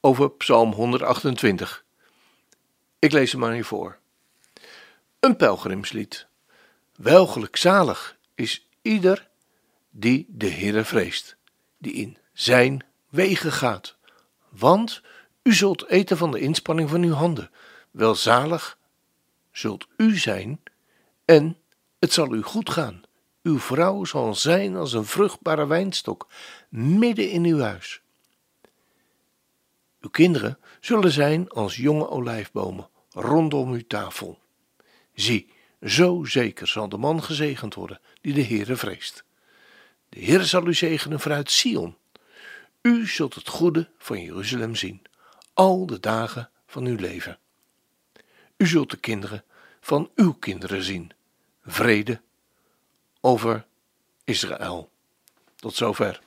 over Psalm 128. Ik lees hem maar hier voor. Een pelgrimslied. Welgelukzalig is ieder die de Heere vreest, die in zijn wegen gaat. Want u zult eten van de inspanning van uw handen. Welzalig zult u zijn en het zal u goed gaan. Uw vrouw zal zijn als een vruchtbare wijnstok midden in uw huis. Uw kinderen zullen zijn als jonge olijfbomen rondom uw tafel. Zie, zo zeker zal de man gezegend worden die de Heere vreest. De Heere zal u zegenen vanuit Sion. U zult het goede van Jeruzalem zien, al de dagen van uw leven. U zult de kinderen van uw kinderen zien. Vrede over Israël. Tot zover.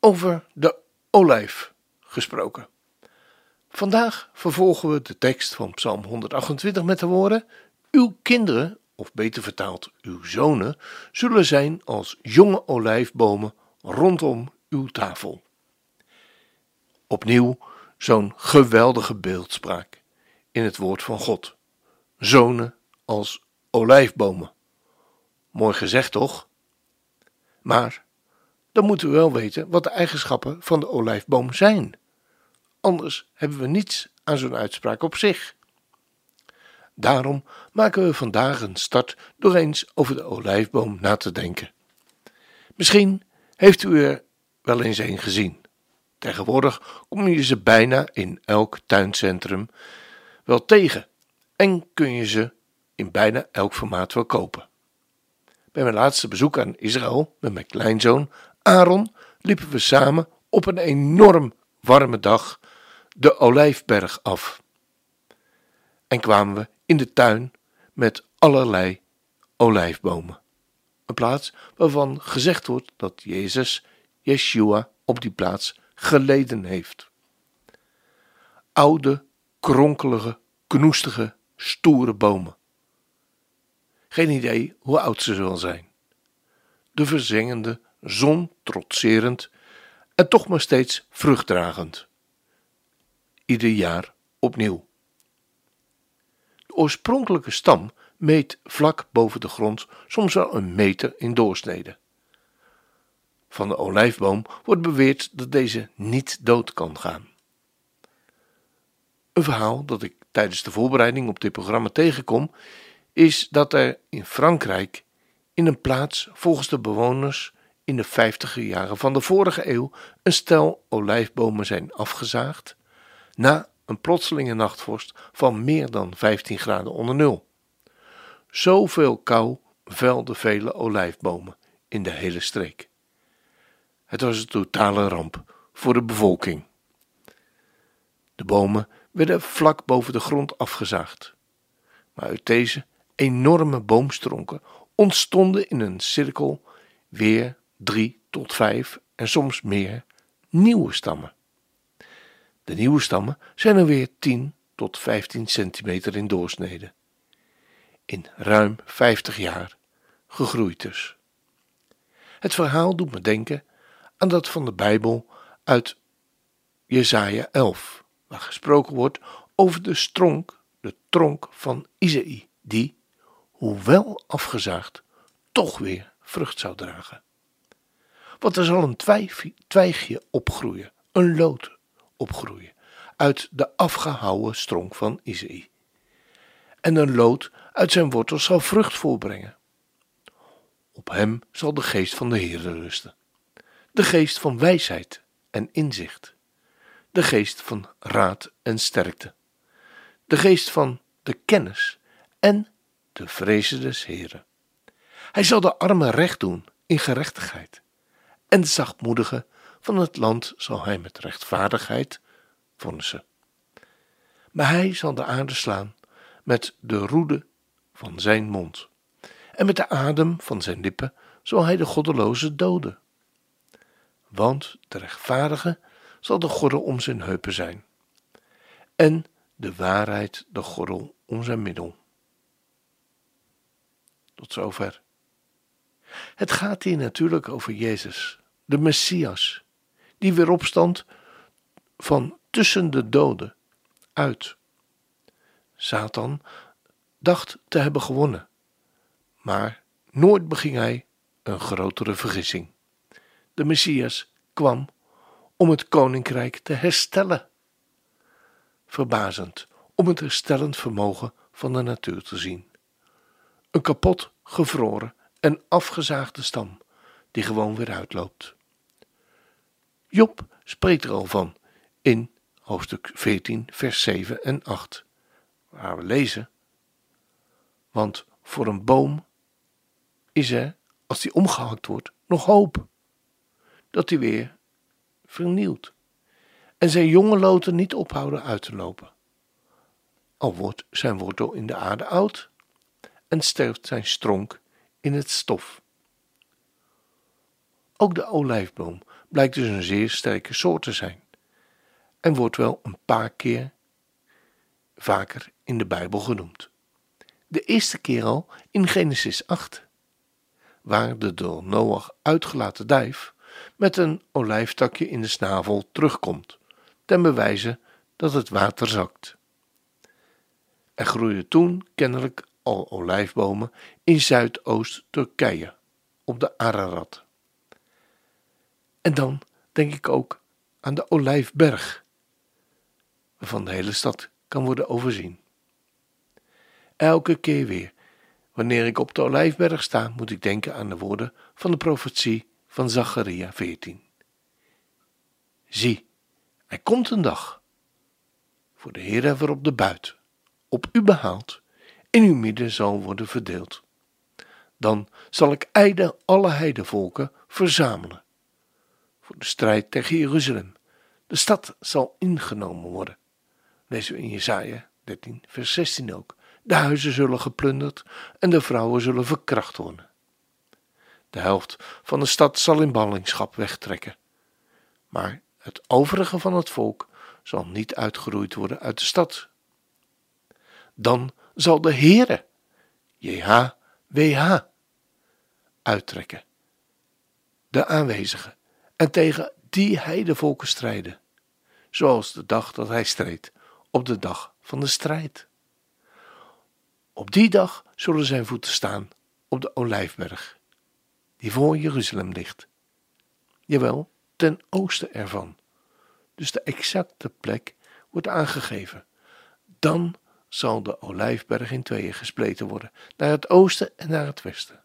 Over de olijf gesproken. Vandaag vervolgen we de tekst van Psalm 128 met de woorden: Uw kinderen, of beter vertaald, uw zonen, zullen zijn als jonge olijfbomen rondom uw tafel. Opnieuw zo'n geweldige beeldspraak in het woord van God. Zonen als olijfbomen. Mooi gezegd toch? Maar dan moeten we wel weten wat de eigenschappen van de olijfboom zijn. Anders hebben we niets aan zo'n uitspraak op zich. Daarom maken we vandaag een start door eens over de olijfboom na te denken. Misschien heeft u er wel eens een gezien. Tegenwoordig kom je ze bijna in elk tuincentrum wel tegen en kun je ze in bijna elk formaat wel kopen. Bij mijn laatste bezoek aan Israël met mijn kleinzoon Aaron liepen we samen op een enorm warme dag de Olijfberg af. En kwamen we in de tuin met allerlei olijfbomen. Een plaats waarvan gezegd wordt dat Jezus, Yeshua, op die plaats geleden heeft. Oude, kronkelige, knoestige, stoere bomen. Geen idee hoe oud ze zullen zijn. De verzengende, zon trotserend en toch maar steeds vruchtdragend. Ieder jaar opnieuw. De oorspronkelijke stam meet vlak boven de grond soms wel een meter in doorsnede. Van de olijfboom wordt beweerd dat deze niet dood kan gaan. Een verhaal dat ik tijdens de voorbereiding op dit programma tegenkom, is dat er in Frankrijk in een plaats volgens de bewoners in de vijftiger jaren van de vorige eeuw een stel olijfbomen zijn afgezaagd na een plotselinge nachtvorst van meer dan 15 graden onder nul. Zoveel kou velde vele olijfbomen in de hele streek. Het was een totale ramp voor de bevolking. De bomen werden vlak boven de grond afgezaagd. Maar uit deze enorme boomstronken ontstonden in een cirkel weer drie tot vijf en soms meer nieuwe stammen. De nieuwe stammen zijn er weer 10 tot 15 centimeter in doorsnede. In ruim 50 jaar gegroeid dus. Het verhaal doet me denken aan dat van de Bijbel uit Jesaja 11, waar gesproken wordt over de stronk, de tronk van Isaïe, die, hoewel afgezaagd, toch weer vrucht zou dragen. Want er zal een twijgje opgroeien, een lood opgroeien uit de afgehouwen stronk van Isaïe. En een lood uit zijn wortels zal vrucht voorbrengen. Op hem zal de geest van de Heere rusten. De geest van wijsheid en inzicht. De geest van raad en sterkte. De geest van de kennis en de vrezen des Heeren. Hij zal de armen recht doen in gerechtigheid. En de zachtmoedigen van het land zal hij met rechtvaardigheid vonnissen. maar hij zal de aarde slaan met de roede van zijn mond. En met de adem van zijn lippen zal hij de goddeloze doden. Want de rechtvaardige zal de gordel om zijn heupen zijn, en de waarheid de gordel om zijn middel. Tot zover. Het gaat hier natuurlijk over Jezus, de Messias, die weer opstand van tussen de doden uit. Satan dacht te hebben gewonnen, maar nooit beging hij een grotere vergissing. De Messias kwam om het koninkrijk te herstellen. Verbazend om het herstellend vermogen van de natuur te zien. Een kapot, gevroren en afgezaagde stam die gewoon weer uitloopt. Job spreekt er al van in hoofdstuk 14, vers 7 en 8, waar we lezen: Want voor een boom is er, als die omgehakt wordt, nog hoop dat hij weer vernieuwt en zijn jonge loten niet ophouden uit te lopen. Al wordt zijn wortel in de aarde oud en sterft zijn stronk in het stof. Ook de olijfboom blijkt dus een zeer sterke soort te zijn en wordt wel een paar keer vaker in de Bijbel genoemd. De eerste keer al in Genesis 8, waar de door Noach uitgelaten duif met een olijftakje in de snavel terugkomt, ten bewijze dat het water zakt. Er groeiden toen kennelijk al olijfbomen in Zuidoost-Turkije, op de Ararat. En dan denk ik ook aan de Olijfberg, waarvan de hele stad kan worden overzien. Elke keer weer, wanneer ik op de Olijfberg sta, moet ik denken aan de woorden van de profetie van Zacharia 14. Zie, er komt een dag, voor de Heer er op de buit, op u behaald, in uw midden zal worden verdeeld. Dan zal ik alle heidevolken verzamelen, voor de strijd tegen Jeruzalem. De stad zal ingenomen worden. Lezen we in Jesaja 13, vers 16 ook. De huizen zullen geplunderd en de vrouwen zullen verkracht worden. De helft van de stad zal in ballingschap wegtrekken. Maar het overige van het volk zal niet uitgeroeid worden uit de stad. Dan zal de Heere, JHWH, uittrekken, de aanwezigen, en tegen die heidevolken strijden, zoals de dag dat hij streed, op de dag van de strijd. Op die dag zullen zijn voeten staan op de olijfberg die voor Jeruzalem ligt. Jawel, ten oosten ervan. Dus de exacte plek wordt aangegeven. Dan zal de olijfberg in tweeën gespleten worden, naar het oosten en naar het westen.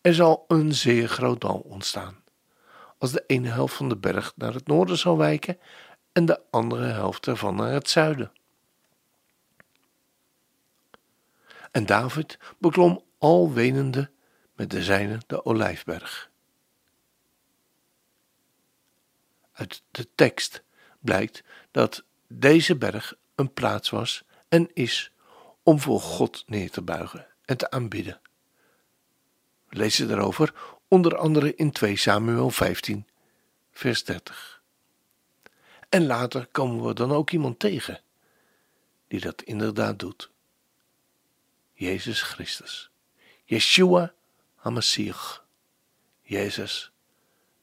Er zal een zeer groot dal ontstaan. Als de ene helft van de berg naar het noorden zal wijken en de andere helft ervan naar het zuiden. En David beklom al wenende met de zijne de olijfberg. Uit de tekst blijkt dat deze berg een plaats was en is om voor God neer te buigen en te aanbidden. We lezen daarover onder andere in 2 Samuel 15, vers 30. En later komen we dan ook iemand tegen die dat inderdaad doet. Jezus Christus. Yeshua HaMashiach, Jezus,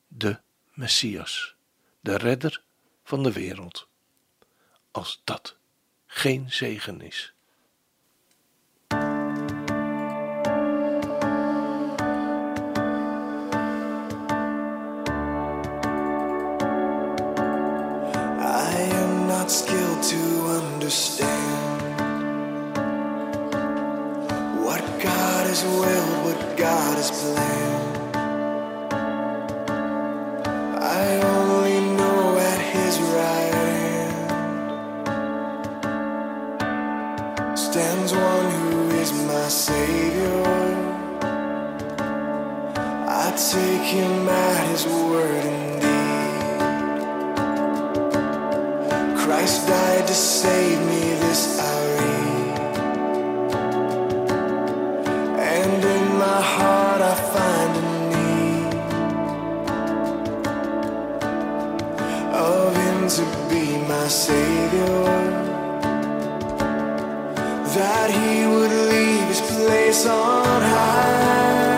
de Messias, de redder van de wereld. Als dat geen zegen is. Skilled to understand what God is will, what God has planned. I only know at His right hand stands one who is my Savior. I take Him at His word Christ died to save me this I And in my heart I find a need Of Him to be my Savior. That He would leave His place on high.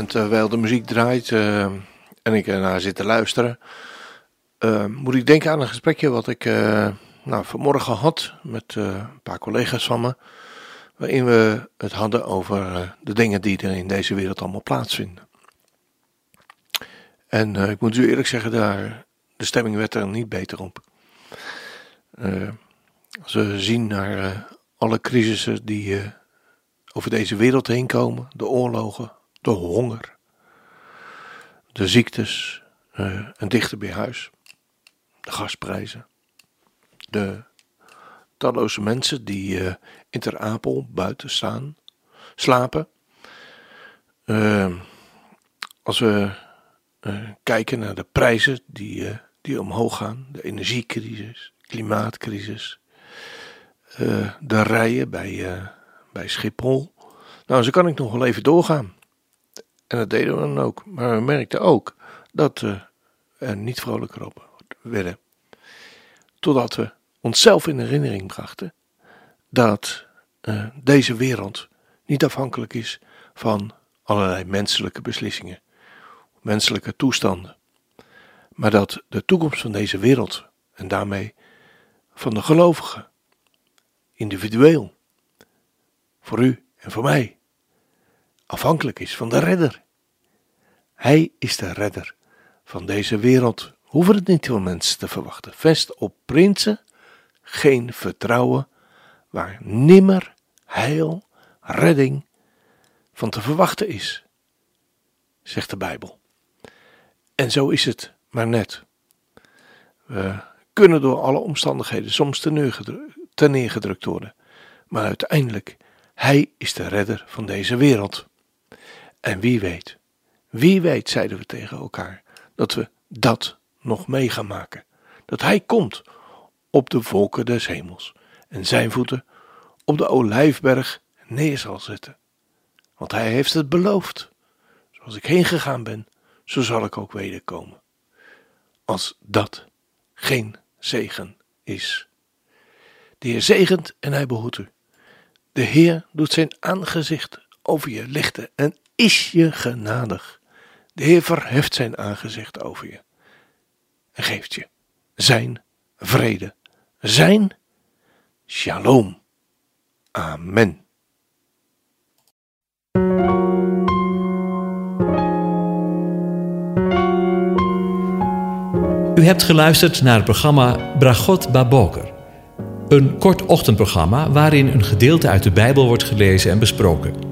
Terwijl eh, de muziek draait eh, en ik ernaar zit te luisteren, eh, moet ik denken aan een gesprekje wat ik nou, vanmorgen had met een paar collega's van me. Waarin we het hadden over de dingen die er in deze wereld allemaal plaatsvinden. En ik moet u eerlijk zeggen, daar, de stemming werd er niet beter op. als we zien naar alle crisissen die over deze wereld heen komen, de oorlogen, de honger, de ziektes, eh, een dichter bij huis, de gasprijzen, de talloze mensen die eh, in Ter Apel buiten staan, slapen. Eh, als we kijken naar de prijzen die, die omhoog gaan, de energiecrisis, klimaatcrisis, de rijen bij, bij Schiphol. Nou, zo kan ik nog wel even doorgaan. En dat deden we dan ook. Maar we merkten ook dat we er niet vrolijker op werden. Totdat we onszelf in herinnering brachten dat uh, deze wereld niet afhankelijk is van allerlei menselijke beslissingen, menselijke toestanden, maar dat de toekomst van deze wereld en daarmee van de gelovigen, individueel, voor u en voor mij, afhankelijk is van de redder. Hij is de redder van deze wereld. Hoeven het niet van mensen te verwachten. Vest op prinsen, geen vertrouwen, waar nimmer heil, redding van te verwachten is, zegt de Bijbel. En zo is het maar net. We kunnen door alle omstandigheden soms ten neergedrukt worden, maar uiteindelijk, Hij is de redder van deze wereld. En wie weet, wie weet, zeiden we tegen elkaar, dat we dat nog mee gaan maken. Dat Hij komt op de volken des hemels en zijn voeten op de olijfberg neer zal zetten. Want Hij heeft het beloofd. Zoals ik heen gegaan ben, zo zal ik ook wederkomen. Als dat geen zegen is. De Heer zegent en Hij behoedt u. De Heer doet zijn aangezicht over je lichten en is je genadig. De Heer verheft zijn aangezicht over je en geeft je zijn vrede, zijn shalom. Amen. U hebt geluisterd naar het programma Bragot Baboker. Een kort ochtendprogramma waarin een gedeelte uit de Bijbel wordt gelezen en besproken.